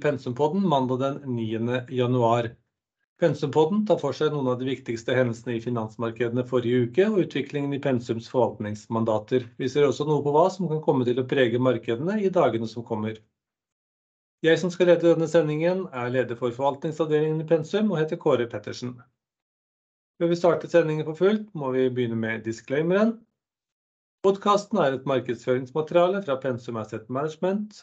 Pensumpodden mandag den 9. januar. Pensumpodden tar for seg noen av de viktigste hendelsene i finansmarkedene forrige uke, og utviklingen i Pensums forvaltningsmandater. Vi ser også noe på hva som kan komme til å prege markedene i dagene som kommer. Jeg som skal lede denne sendingen er leder for forvaltningsavdelingen i Pensum og heter Kåre Pettersen. Før vi starter sendingen for fullt, må vi begynne med disclaimeren. Podcasten er et markedsføringsmateriale fra Pensum Asset Management.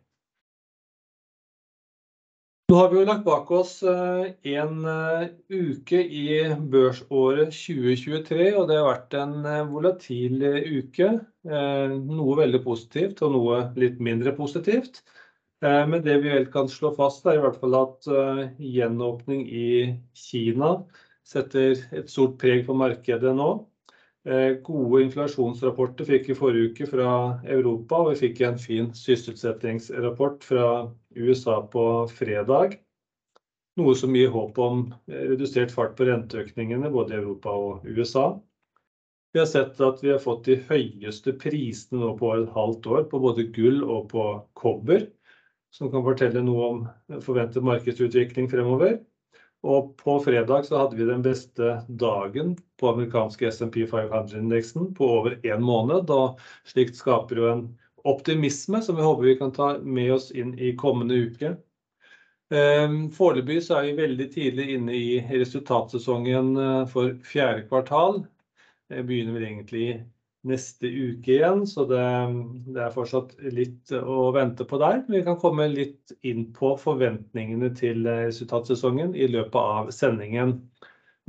Nå har vi jo lagt bak oss en uke i børsåret 2023, og det har vært en volatil uke. Noe veldig positivt og noe litt mindre positivt. Men det vi vel kan slå fast er i hvert fall at gjenåpning i Kina setter et stort preg på markedet nå. Gode inflasjonsrapporter fikk vi forrige uke fra Europa, og vi fikk en fin sysselsettingsrapport fra USA på fredag. Noe som gir håp om redusert fart på renteøkningene både i Europa og USA. Vi har sett at vi har fått de høyeste prisene nå på et halvt år på både gull og på kobber, som kan fortelle noe om forventet markedsutvikling fremover. På fredag så hadde vi den beste dagen på amerikanske S&P 500 indeksen på over en måned, og slikt skaper jo en optimisme som vi håper vi kan ta med oss inn i kommende uke. Foreløpig så er vi veldig tidlig inne i resultatsesongen for fjerde kvartal. Det begynner vel egentlig neste uke igjen, så det er fortsatt litt å vente på der. Vi kan komme litt inn på forventningene til resultatsesongen i løpet av sendingen.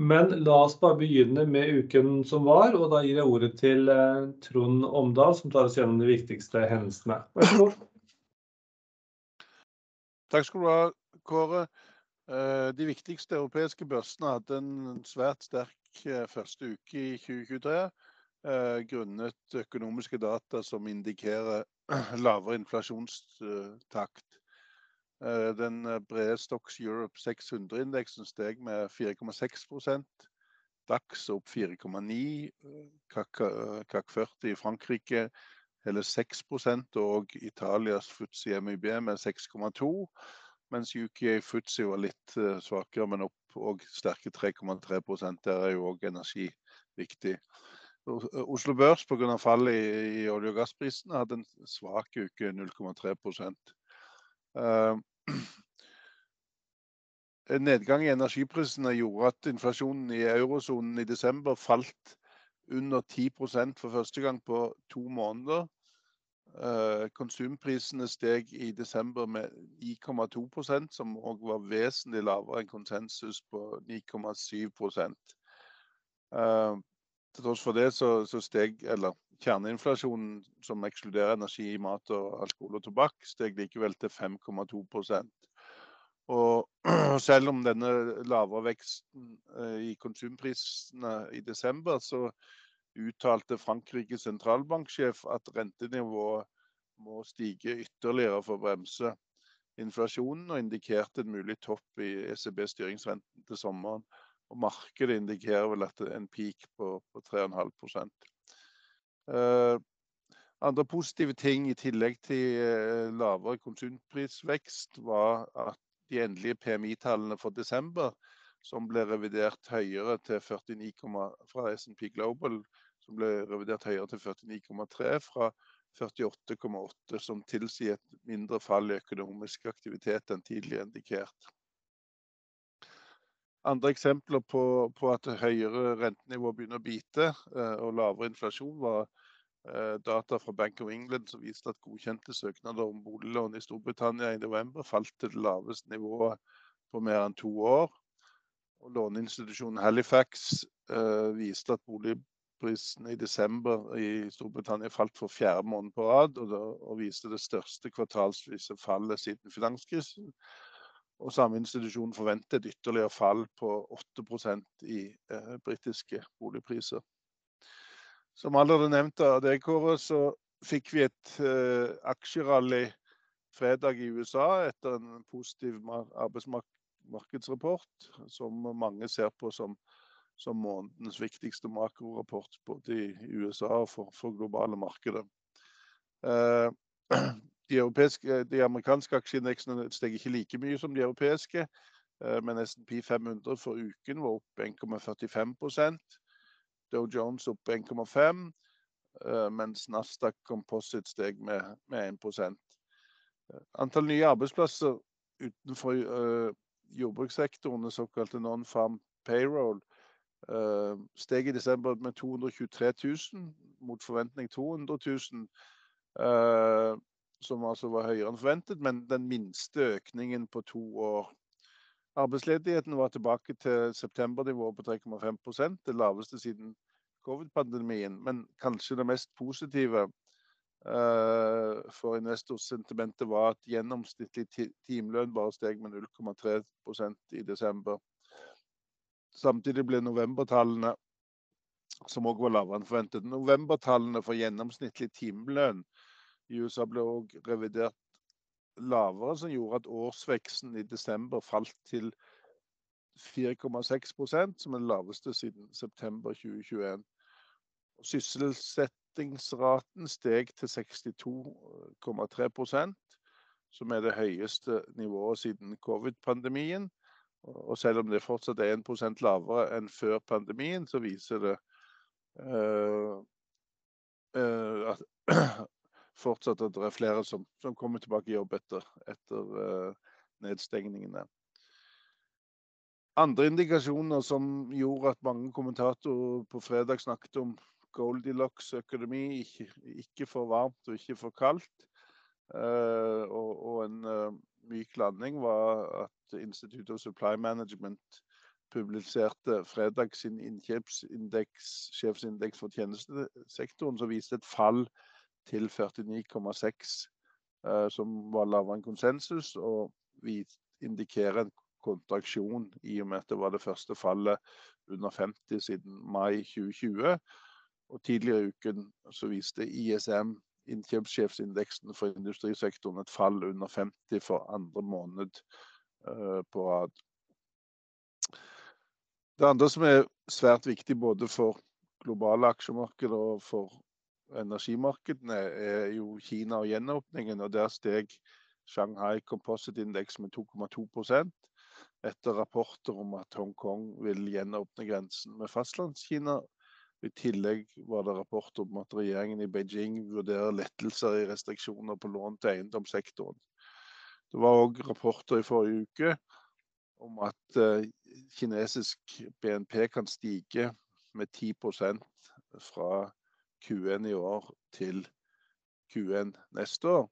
Men la oss bare begynne med uken som var, og da gir jeg ordet til Trond Omdal, som tar oss gjennom de viktigste hendelsene. Vær så god! Takk skal du ha, Kåre. De viktigste europeiske børsene hadde en svært sterk første uke i 2023, grunnet økonomiske data som indikerer lavere inflasjonstakt. Den brede Stocks Europe 600 indeksen steg med 4,6%, DAX opp 4,9%, CAC 40 i Frankrike hele 6% og Italias Futsi MIB med 6,2%, mens UK Futsi var litt svakere, men opp og sterke 3,3%. Der er jo også energi viktig. Oslo Børs av fallet i olje- og gassprisene hadde en svak uke, 0,3 uh, En nedgang i energiprisene gjorde at inflasjonen i eurosonen i desember falt under 10% for første gang på to måneder. Konsumprisene steg i desember med 9,2%, som også var vesentlig lavere enn konsensus på 9,7%. Til tross for det så steg kjerneinflasjonen, som ekskluderer energi, mat og alkohol og tobakk, steg likevel til 5,2 og Selv om denne lavere veksten i konsumprisene i desember, så uttalte Frankrikes sentralbanksjef at rentenivået må stige ytterligere for å bremse inflasjonen og indikerte en mulig topp i ECB styringsrenten til sommeren. Markedet indikerer vel at en peak på 3,5%. Andre positive ting i tillegg til lavere konsumprisvekst var at de endelige PMI-tallene for desember, som ble revidert høyere til 49, fra S&P Global, som ble revidert høyere til 49,3 fra 48,8, som tilsier et mindre fall i økonomisk aktivitet enn tidligere indikert. Andre eksempler på at høyere rentenivå begynner å bite og lavere inflasjon var data fra Bank of England, som viste at godkjente søknader om boliglån i Storbritannia i november falt til det laveste nivået på mer enn to år. Låneinstitusjonen Halifax viste at boligprisene i desember i Storbritannia falt for fjerde måned på rad og viste det største kvartalsvise fallet siden finanskrisen. Og samme institusjon forventer et ytterligere fall på 8% i eh, britiske boligpriser. Som allerede nevnt av deg, Kåre, så fikk vi et eh, aksjerally fredag i USA etter en positiv arbeidsmarkedsrapport, som mange ser på som, som månedens viktigste makrorapport både i USA og for, for globale markeder. Eh, de, de, amerikanske aksjeindeksene steg ikke like mye som de europeiske, eh, men S&P 500 for uken var opp 1,45% Dow Jones opp 1,5 eh, mens Nasdaq Composite steg med, med 1 Antall nye arbeidsplasser utenfor uh, jordbrukssektoren, såkalte non-farm payroll, uh, steg i desember med 223 000 mot forventning 200 000. Uh, som altså var høyere enn forventet, men den minste økningen på to år. Arbeidsledigheten var tilbake til septembernivået på 3,5% det laveste siden covid-pandemien. Men kanskje det mest positive uh, for investorsentimentet var at gjennomsnittlig timelønn bare steg med 0,3% i desember. Samtidig ble novembertallene, som òg var lavere enn forventet, novembertallene for gjennomsnittlig timelønn i USA ble òg revidert lavere, som gjorde at årsveksten i desember falt til 4,6% som er den laveste siden september 2021. Sysselsettingsraten steg til 62,3% som er det høyeste nivået siden covid-pandemien. Og selv om det fortsatt er 1% lavere enn før pandemien, så viser det uh, uh, at fortsatt at det er flere som, som kommer tilbake i jobb etter, etter uh, nedstengningene. Andre indikasjoner som gjorde at mange kommentatorer på fredag snakket om Goldilocks-økonomi, ikke, ikke, for varmt og ikke for kaldt. Uh, og, og, en uh, myk landing var at Institute of Supply Management publiserte fredag sin sjefsindeks for tjenestesektoren, som viste et fall til 49,6, uh, som var lavere enn konsensus. Og vi indikerer en kontraksjon i og med at det var det første fallet under 50 siden mai 2020. Og tidligere i uken så viste ISM, innkjøpssjefsindeksen for industrisektoren, et fall under 50 for andre måned uh, på rad. Det andre som er svært viktig både for globale aksjemarkeder og for energimarkedene, er jo Kina og gjenåpningen. og Der steg Shanghai Composite Index med 2,2% etter rapporter om at Hongkong vil gjenåpne grensen med Fastlandskina i tillegg var det rapport om at regjeringen i Beijing vurderer lettelser i restriksjoner på lån til eiendomssektoren. Det var òg rapporter i forrige uke om at uh, kinesisk BNP kan stige med 10% fra Q1 i år til Q1 neste år.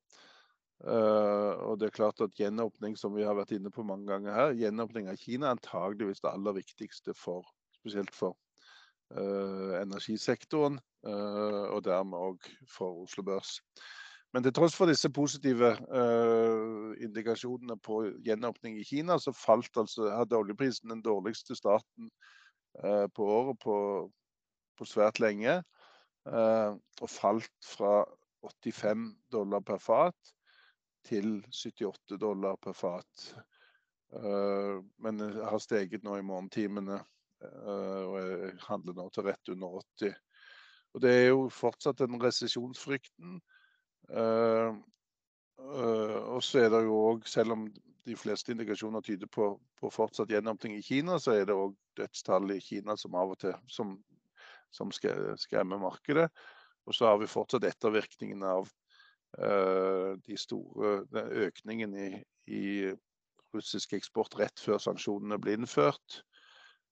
Uh, og det er klart at Gjenåpning som vi har vært inne på mange ganger her, gjenåpning av Kina er antageligvis det aller viktigste for, spesielt for Eh, energisektoren, eh, og dermed òg for Oslo Børs. Men til tross for disse positive uh, indikasjonene på gjenåpning i Kina, så falt altså, hadde oljeprisen den dårligste starten uh, på året på, på svært lenge. Uh, og falt fra 85 dollar per fat til 78 dollar per fat. men har steget nå i morgentimene Eh, og handler nå til rett under 80. Og Det er jo fortsatt den resesjonsfrykten. Eh, eh, og så er det jo òg, selv om de fleste indikasjoner tyder på, på fortsatt gjenåpning i Kina, så er det òg dødstall i Kina som av og til som, som skremmer markedet. Og så har vi fortsatt ettervirkningen av uh, de store økningen i, i russisk eksport rett før sanksjonene ble innført.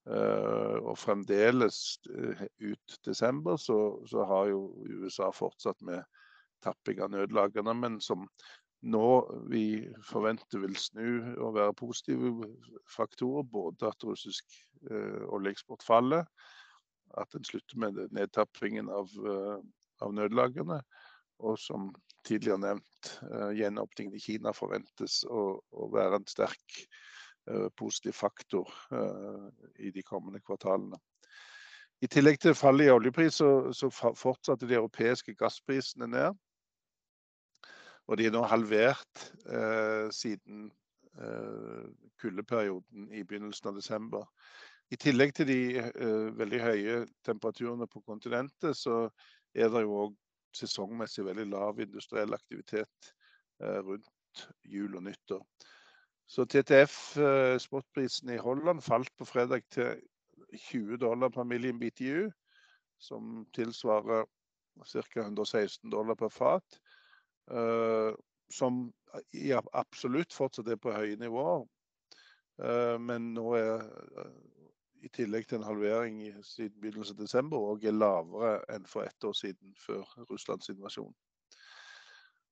Uh, og fremdeles eh, ut desember så, så, har jo USA fortsatt med tapping av nødlagrene, men som nå vi forventer vil snu og være positive faktorer. Både at russisk uh, oljeeksport faller, at en slutter med nedtappingen av, eh, av nødlagrene, og som tidligere nevnt, gjenåpningen i Kina forventes å, å være en sterk positiv faktor i de kommende kvartalene. I tillegg til fallet i oljepris så, så fortsatte de europeiske gassprisene ned. Og de er nå halvert eh, siden eh, kuldeperioden i begynnelsen av desember. I tillegg til de uh, veldig høye temperaturene på kontinentet, så er det jo òg sesongmessig veldig lav industriell aktivitet uh, rundt jul og nyttår. Så TTF, eh, i Holland, falt på fredag til 20 dollar per million BTU, som tilsvarer ca. 116 dollar per fat. Uh, som absolutt fortsatt er på høye nivåer. Men nå er i tillegg til en halvering siden begynnelsen av desember òg er lavere enn for ett år siden, før Russlands invasjon.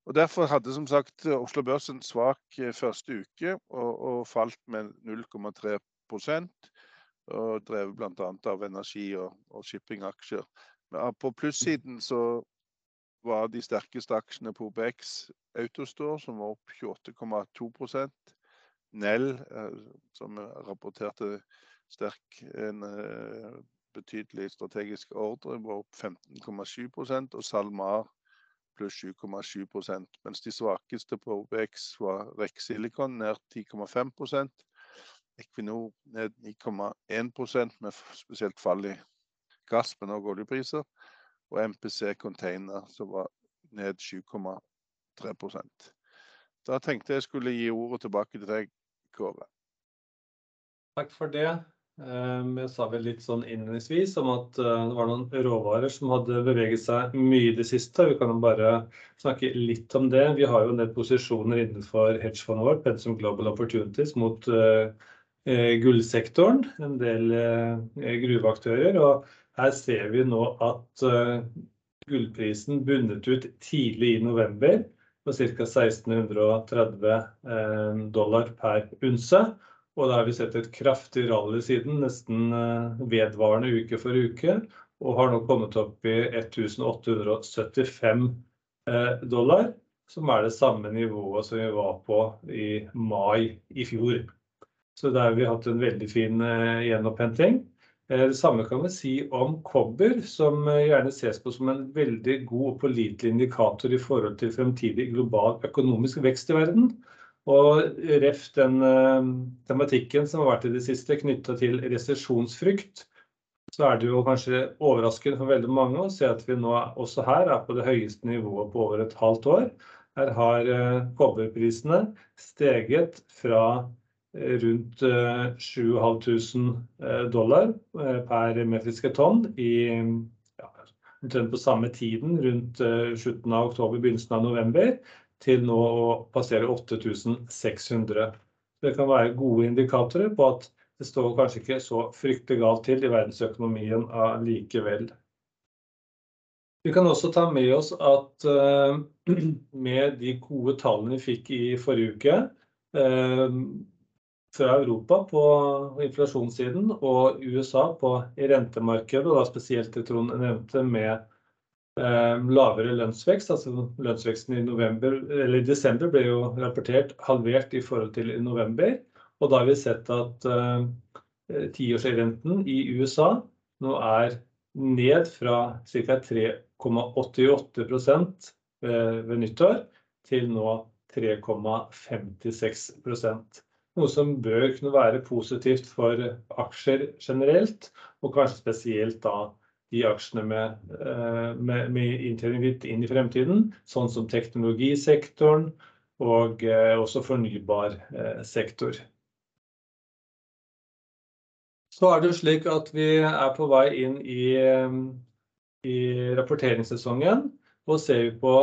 Og Derfor hadde som sagt Oslo Børs en svak første uke og, og falt med 0,3% og drevet bl.a. av energi- og, og shippingaksjer. Men på plussiden så var de sterkeste aksjene på OBX Autostore, som var opp 28,2 Nell, eh, som rapporterte sterk en eh, betydelig strategisk ordre, var opp 15,7% og SalMar pluss 7,7 Mens de svakeste på OBX var Rex Silicon ned 10,5% Equinor ned 9,1% med spesielt fall i gass, men også oljepriser. Og MPC Container som var ned 7,3% Da tenkte jeg skulle gi ordet tilbake til deg, Kåre. Takk for det. Jeg sa vel litt sånn innledningsvis om at eh, det var noen råvarer som hadde beveget seg mye i det siste. Vi kan bare snakke litt om det. Vi har jo en del posisjoner innenfor hedgefondet vårt, Pensum Global Opportunities, mot uh, Eh, gullsektoren, en del eh, gruveaktører. Og her ser vi nå at eh, gullprisen bundet ut tidlig i november på ca. 1630 dollar per unse. Og da har vi sett et kraftig rally siden, nesten vedvarende uke for uke. Og har nå kommet opp i 1875 dollar, som er det samme nivået som vi var på i mai i fjor. Så der har vi hatt en veldig fin eh, gjenopphenting. Eh, det samme kan vi si om kobber, som eh, gjerne ses på som en veldig god og pålitelig indikator i forhold til fremtidig global økonomisk vekst i verden. Og ref den tematikken som har vært i det siste knytta til resesjonsfrykt, så er det jo kanskje overraskende for veldig mange å se at vi nå også her er på det høyeste nivået på over et halvt år. Her har kobberprisene steget fra rundt 7500 eh, dollar eh, per metriske tonn i ja, omtrent på samme tiden, rundt eh, slutten av oktober, begynnelsen av november, til nå å passere 8600. Det kan være gode indikatorer på at det står kanskje ikke så fryktelig galt til i verdensøkonomien allikevel. Vi kan også ta med oss at med de gode tallene vi fikk i forrige uke, fra Europa på inflasjonssiden og USA på rentemarkedet, og da spesielt det Trond nevnte med eh, lavere lønnsvekst. altså Lønnsveksten i november, eller desember ble jo rapportert halvert i forhold til i november. Og da har vi sett at eh, tiårsrenten i USA nå er ned fra ca. 3,88 eh, ved nyttår til nå 3,56% noe som bør kunne være positivt for aksjer generelt, og kanskje spesielt da de aksjene med, eh, med, med inntjening inn i fremtiden, sånn som teknologisektoren og eh, også fornybar eh, sektor. Så er det slik at vi er på vei inn i, i rapporteringssesongen. Og ser vi på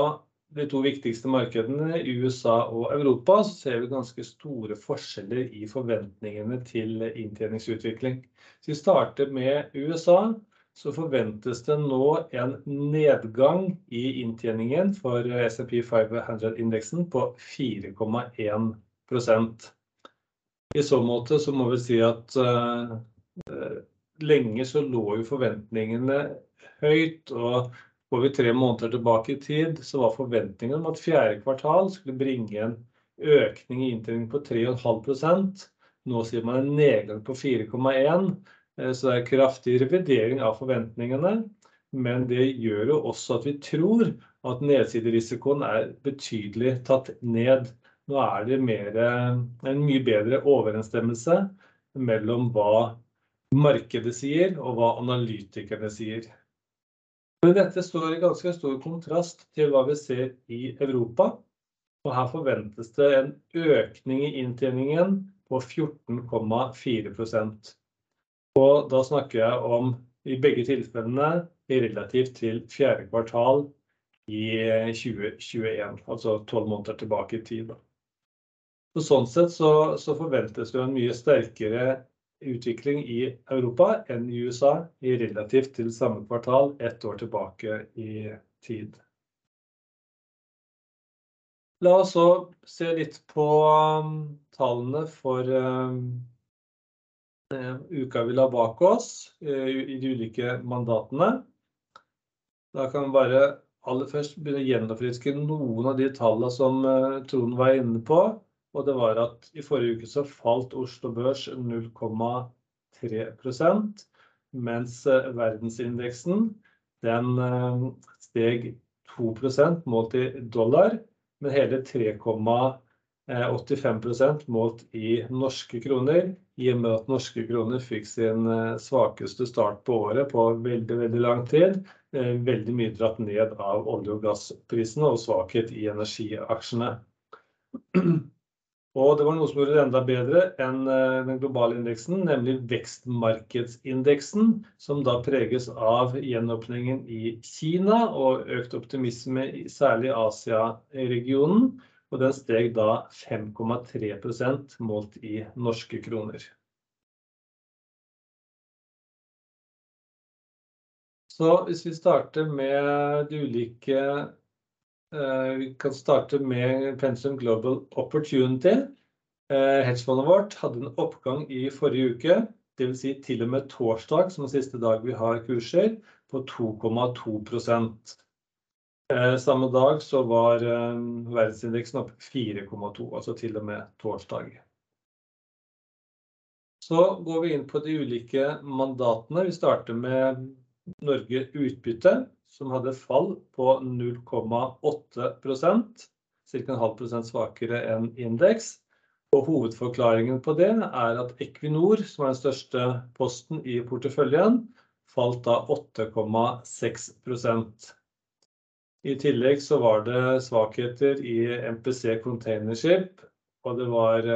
de to viktigste markedene, USA og Europa, så ser vi ganske store forskjeller i forventningene til inntjeningsutvikling. Så vi starter med USA, så forventes det nå en nedgang i inntjeningen for SMP 500-indeksen på 4,1% I så måte så må vi si at uh, lenge så lå jo forventningene høyt. og Går vi tre måneder tilbake i tid, så var forventningen om at fjerde kvartal skulle bringe en økning i inntjening på 3,5%. Nå sier man en nedgang på 4,1%, så det er kraftig revidering av forventningene. Men det gjør jo også at vi tror at nedsiderisikoen er betydelig tatt ned. Nå er det mer en mye bedre overensstemmelse mellom hva markedet sier og hva analytikerne sier. Men dette står i ganske stor kontrast til hva vi ser i Europa, og her forventes det en økning i inntjeningen på 14,4%. Og da snakker jeg om i begge tilfellene i relativt til fjerde kvartal i 2021, altså tolv måneder tilbake i tid. Sånn sett så forventes det en mye sterkere utvikling i Europa enn i USA i relativt til samme kvartal ett år tilbake i tid. La oss så se litt på tallene for uka vi la bak oss i de ulike mandatene. Da kan vi bare aller først begynne å gjennomfriske noen av de tallene som Trond var inne på. Og det var at i forrige uke så falt Oslo Børs 0,3%, mens verdensindeksen den steg 2% målt i dollar, men hele 3,85% målt i norske kroner. I og med at norske kroner fikk sin svakeste start på året på veldig, veldig lang tid. Veldig mye dratt ned av olje- og gassprisene og svakhet i energiaksjene. Og det var noe som gjorde det enda bedre enn den globale indeksen, nemlig vekstmarkedsindeksen, som da preges av gjenåpningen i Kina og økt optimisme i særlig Asia-regionen. Og den steg da 5,3% målt i norske kroner. Så hvis vi starter med de ulike, vi kan starte med Pensum Global Opportunity. Hedgefondet vårt hadde en oppgang i forrige uke, vil si til og med torsdag, som er siste dag vi har kurser, på 2,2%. Samme dag så var verdensindeksen opp 4,2%, altså til og med torsdag. Så går vi inn på de ulike mandatene. Vi starter med Norge Utbytte, som hadde fall på 0,8%, cirka en halv prosent svakere enn indeks. Og hovedforklaringen på det er at Equinor, som er den største posten i porteføljen, falt da 8,6%. I tillegg så var det svakheter i MPC Containership, og det var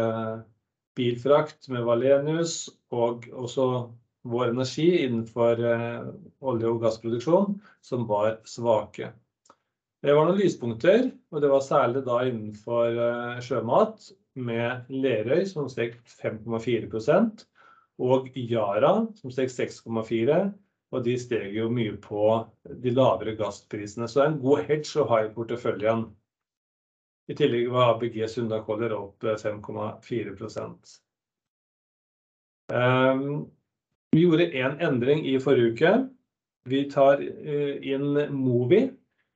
bilfrakt med Valenius og også Vår Energi innenfor olje- og gassproduksjon som var svake. Det var noen lyspunkter, og det var særlig da innenfor sjømat med Lerøy som steg 5,4% og Yara som steg 6,4%. Og de steg jo mye på de lavere gassprisene, så det er en god hedge å ha i porteføljen. I tillegg var ABG Sunda Collier opp 5,4 um, Vi gjorde en endring i forrige uke. Vi tar inn Movi,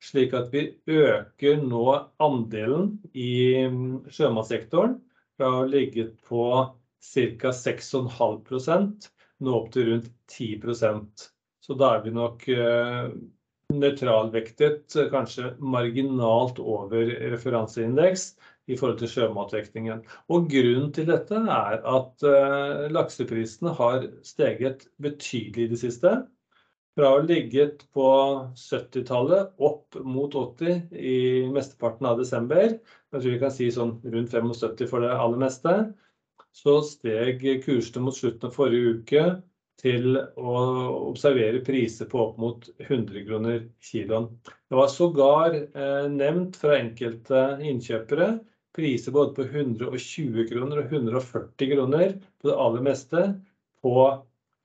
slik at vi øker nå andelen i sjømatsektoren fra å ligge på ca. 6,5%, nå opp til rundt 10%. Så da er vi nok nøytralvektet, kanskje marginalt over referanseindeks i forhold til sjømatvektingen. Og grunnen til dette er at lakseprisene har steget betydelig i det siste. Fra å ha ligget på 70-tallet opp mot åtti i mesteparten av desember. Jeg tror vi kan si sånn rundt 75 for det aller meste. Så steg kursene mot slutten av forrige uke til å observere priser på opp mot 100 kroner kiloen. Det var sågar nevnt fra enkelte innkjøpere priser både på 120 kroner og 140 kroner på det aller meste på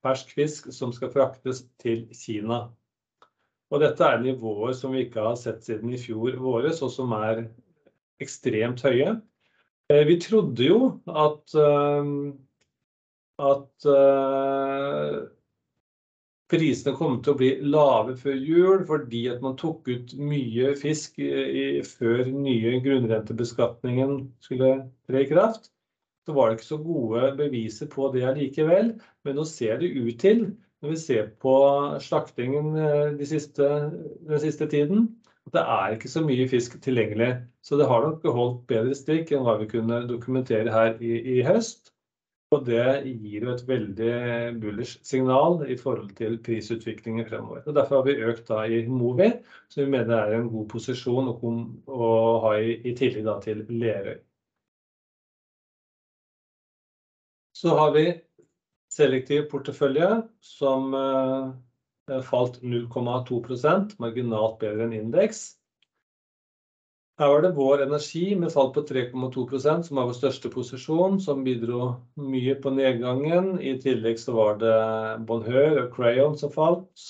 fersk fisk som skal fraktes til Kina. Og dette er nivåer som vi ikke har sett siden i fjor våres, og som er ekstremt høye. Vi trodde jo at prisene kom til å bli lave før jul fordi at man tok ut mye fisk før nye grunnrentebeskatningen skulle tre i kraft. Så var det ikke så gode beviser på det allikevel, men nå ser det ut til, når vi ser på slaktingen de siste, den siste tiden, at det er ikke så mye fisk tilgjengelig. Så det har nok holdt bedre stikk enn hva vi kunne dokumentere her i, i høst. Og det gir jo et veldig bullish signal i forhold til prisutviklingen fremover. Og derfor har vi økt da i Movi, som vi mener er en god posisjon å, ha i, i tillegg da til Lerøy. Så har vi selektiv portefølje som falt 0,2%, marginalt bedre enn indeks. Her var det Vår Energi med fall på 3,2%, som var vår største posisjon, som bidro mye på nedgangen. I tillegg så var det Bonheur og Crayon som falt.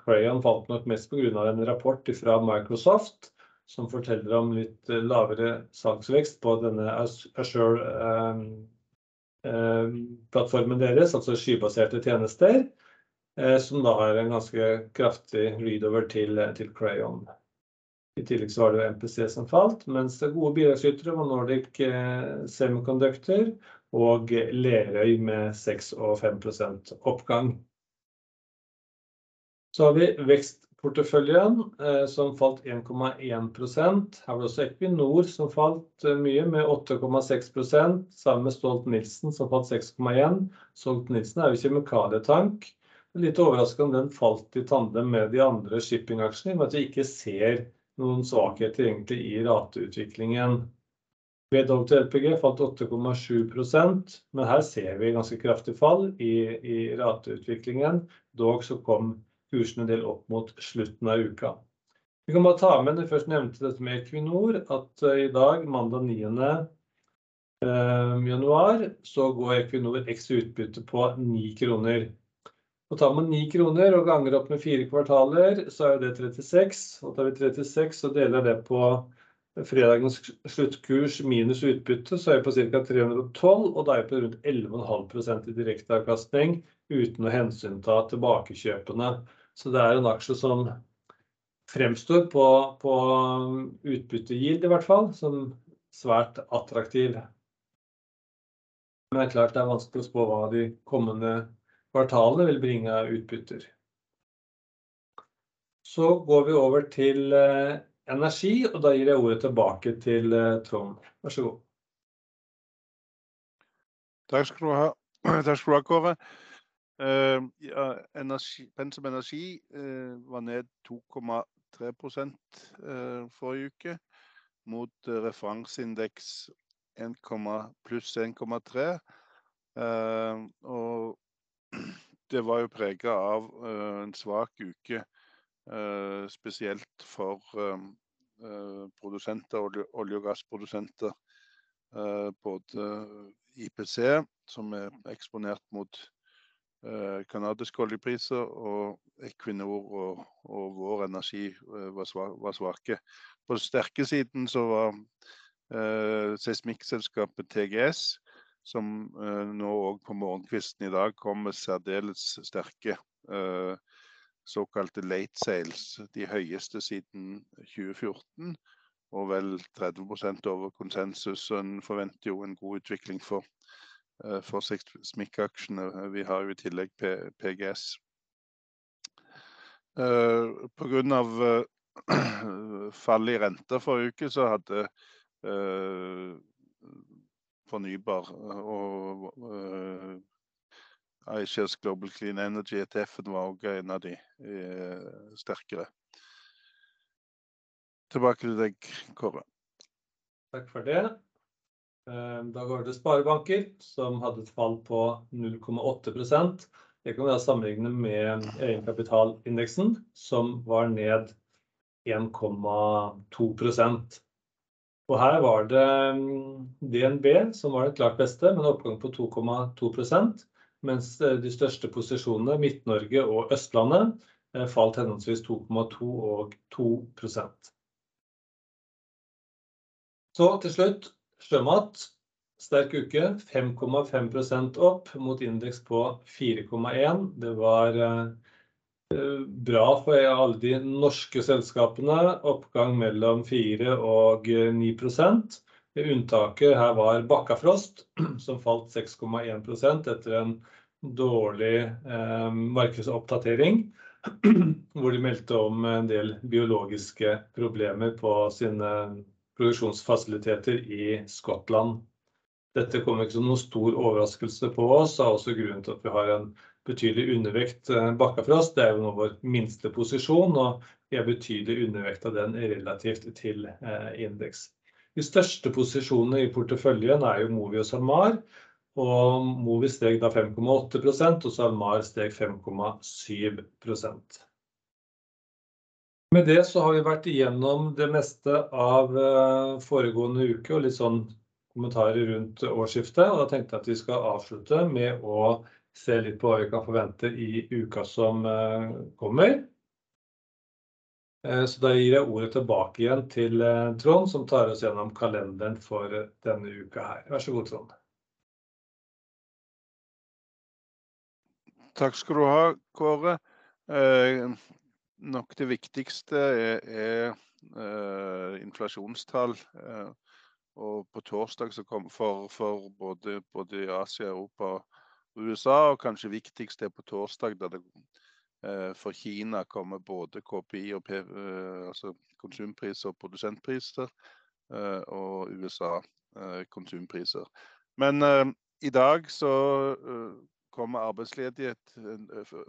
Crayon falt nok mest av en rapport fra Microsoft, som forteller om litt lavere salgsvekst på denne Azure plattformen deres, altså skybaserte tjenester, som da har en ganske kraftig readover til, til Crayon. I tillegg så var det jo MPC som falt, mens det gode bidragsytere var Nordic Semiconductor og Lerøy med 6% og 5% oppgang. Så har vi vekstporteføljen som falt 1,1%. Her var det også Equinor som falt mye med 8,6%, sammen med Stolt-Nielsen som falt 6,1%. Stolt-Nielsen er jo kjemikalietank. Litt overraskende om den falt i tandem med de andre shippingaksjene, i og med at vi ikke ser noen svakheter egentlig i rateutviklingen. WLPG falt 8,7%, men her ser vi ganske kraftig fall i rateutviklingen. Dog så kom kursen en del opp mot slutten av uka. Vi kan bare ta med det først nevnte dette med Equinor, at i dag, mandag 9. januar, så går Equinor X utbytte på 9 kroner. Og tar man 9 kroner og ganger opp med fire kvartaler, så er det 36. Og tar vi 36 og deler det på fredagens sluttkurs minus utbytte, så er vi på ca. 312, og da er vi på rundt 11,5% i direkteavkastning, uten å hensynta tilbakekjøpene. Så det er en aksje som fremstår på utbyttegild i hvert fall, som svært attraktiv. Men det er klart, det er vanskelig å spå hva de kommende kvartalene vil bringe utbytter. Så går vi over til energi, og da gir jeg ordet tilbake til Trond. Vær så god! Takk skal du ha. Takk skal du ha, Kåre. Ja, Pensum Energi var ned 2,3 uh, forrige uke, mot referanseindeks pluss 1,3. Og det var jo preget av en svak uke, spesielt for produsenter, olje- og gassprodusenter. Både IPC, som er eksponert mot kanadiske oljepriser, og Equinor og Vår Energi var svake. På sterke-siden så var seismikkselskapet TGS, som nå og på morgenkvisten i dag kom med særdeles sterke såkalte late sales, de høyeste siden 2014, og vel 30% over konsensus. En forventer jo en god utvikling for seismikkaksjene. Vi har jo i tillegg PGS. På grunn av fall i renter forrige uke, så hadde fornybar og iShares Global Clean Energy ETF-en, var også en av de sterkere. Tilbake til deg, Kåre. Takk for det. Da går det sparebanker som hadde et fall på 0,8%. Det kan vi da sammenligne med egenkapitalindeksen, som var ned 1,2%. Og her var det DNB som var det klart beste, med en oppgang på 2,2%, mens de største posisjonene, Midt-Norge og Østlandet, falt henholdsvis 2,2% og 2%. Så til slutt, sjømat. sterk uke. 5,5% opp mot indeks på 4,1. Det var bra for alle de norske selskapene. Oppgang mellom 4 og 9%. Unntaket her var Bakkafrost, som falt 6,1% etter en dårlig markedsoppdatering, hvor de meldte om en del biologiske problemer på sine produksjonsfasiliteter i Skottland. Dette kom ikke som noen stor overraskelse på oss, og også grunnen til at vi har en betydelig undervekt bakka for oss. Det er jo nå vår minste posisjon, og vi er betydelig undervekt av den relativt til indeks. De største posisjonene i porteføljen er jo Movi og SalMar, og Movi steg da 5,8%, og SalMar steg 5,7%. Med det så har vi vært igjennom det meste av foregående uke og litt sånn kommentarer rundt årsskiftet. Og da tenkte jeg at vi skal avslutte med å se litt på hva vi kan forvente i uka som kommer. Så da gir jeg ordet tilbake igjen til Trond, som tar oss gjennom kalenderen for denne uka her. Vær så god, Trond! Takk skal du ha, Kåre. Nok det viktigste er inflasjonstall. Og på torsdag kom for både i Asia, Europa USA, og kanskje viktigst er på torsdag, da det for Kina kommer både KPI og altså konsumpriser og produsentpriser, og USA konsumpriser. Men i dag så kommer arbeidsledighet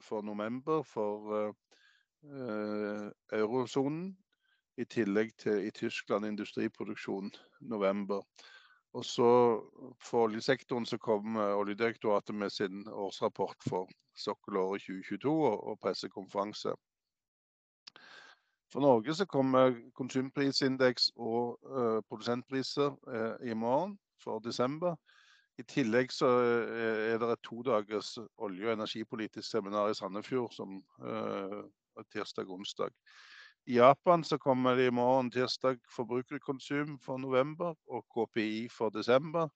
for november for eurosonen, i tillegg til i Tyskland industriproduksjon november. Og så for oljesektoren så kom Oljedirektoratet med sin årsrapport for sokkelåret 2022 og pressekonferanse. For Norge så kommer konsumprisindeks og produsentpriser i morgen for desember. I tillegg så er det et to dagers olje- og energipolitisk seminar i Sandefjord som tirsdag og onsdag. I Japan så kommer det i morgen, tirsdag, forbrukerkonsum for november og KPI for desember.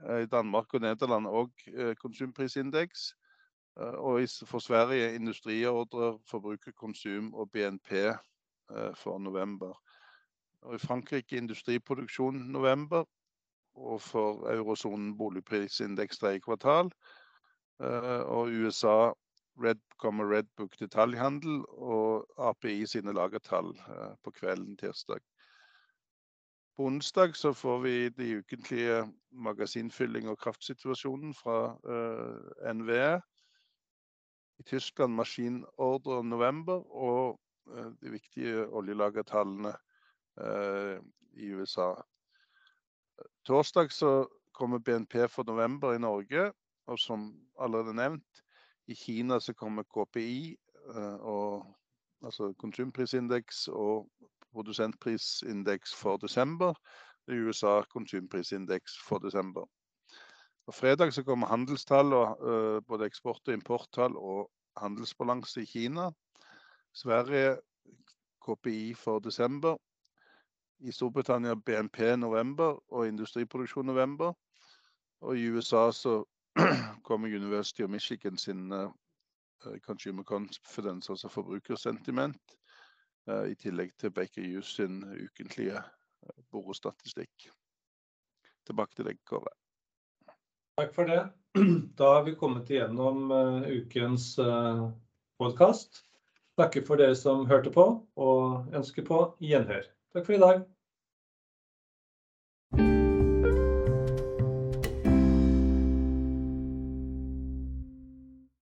I Danmark og Nederland også konsumprisindeks. Og for Sverige industriordrer, forbrukerkonsum og BNP for november. Og i Frankrike industriproduksjon november, og for eurosonen boligprisindeks tredje kvartal. Og USA kommer Redbook detaljhandel og API sine lagertall på kvelden tirsdag. På onsdag så får vi de ukentlige magasinfylling og kraftsituasjonen fra NVE. I Tyskland maskinordre november og de viktige oljelagertallene i USA. Torsdag så kommer BNP for november i Norge, og som allerede nevnt, i Kina så kommer KPI og altså konsumprisindeks og produsentprisindeks for desember. I USA konsumprisindeks for desember. På fredag så kommer handelstall og både eksport- og importtall og handelsbalanse i Kina. Sverige KPI for desember. I Storbritannia BNP november og industriproduksjon november. Og i USA så kommer University of Michigan sin Consumer Confidence, altså forbrukersentiment, i tillegg til Baker Hughes sin ukentlige borostatistikk. Tilbake til deg, Kåre. Takk for det! Da har vi kommet igjennom ukens podcast. Takker for dere som hørte på og ønsker på gjenhør. Takk for i dag!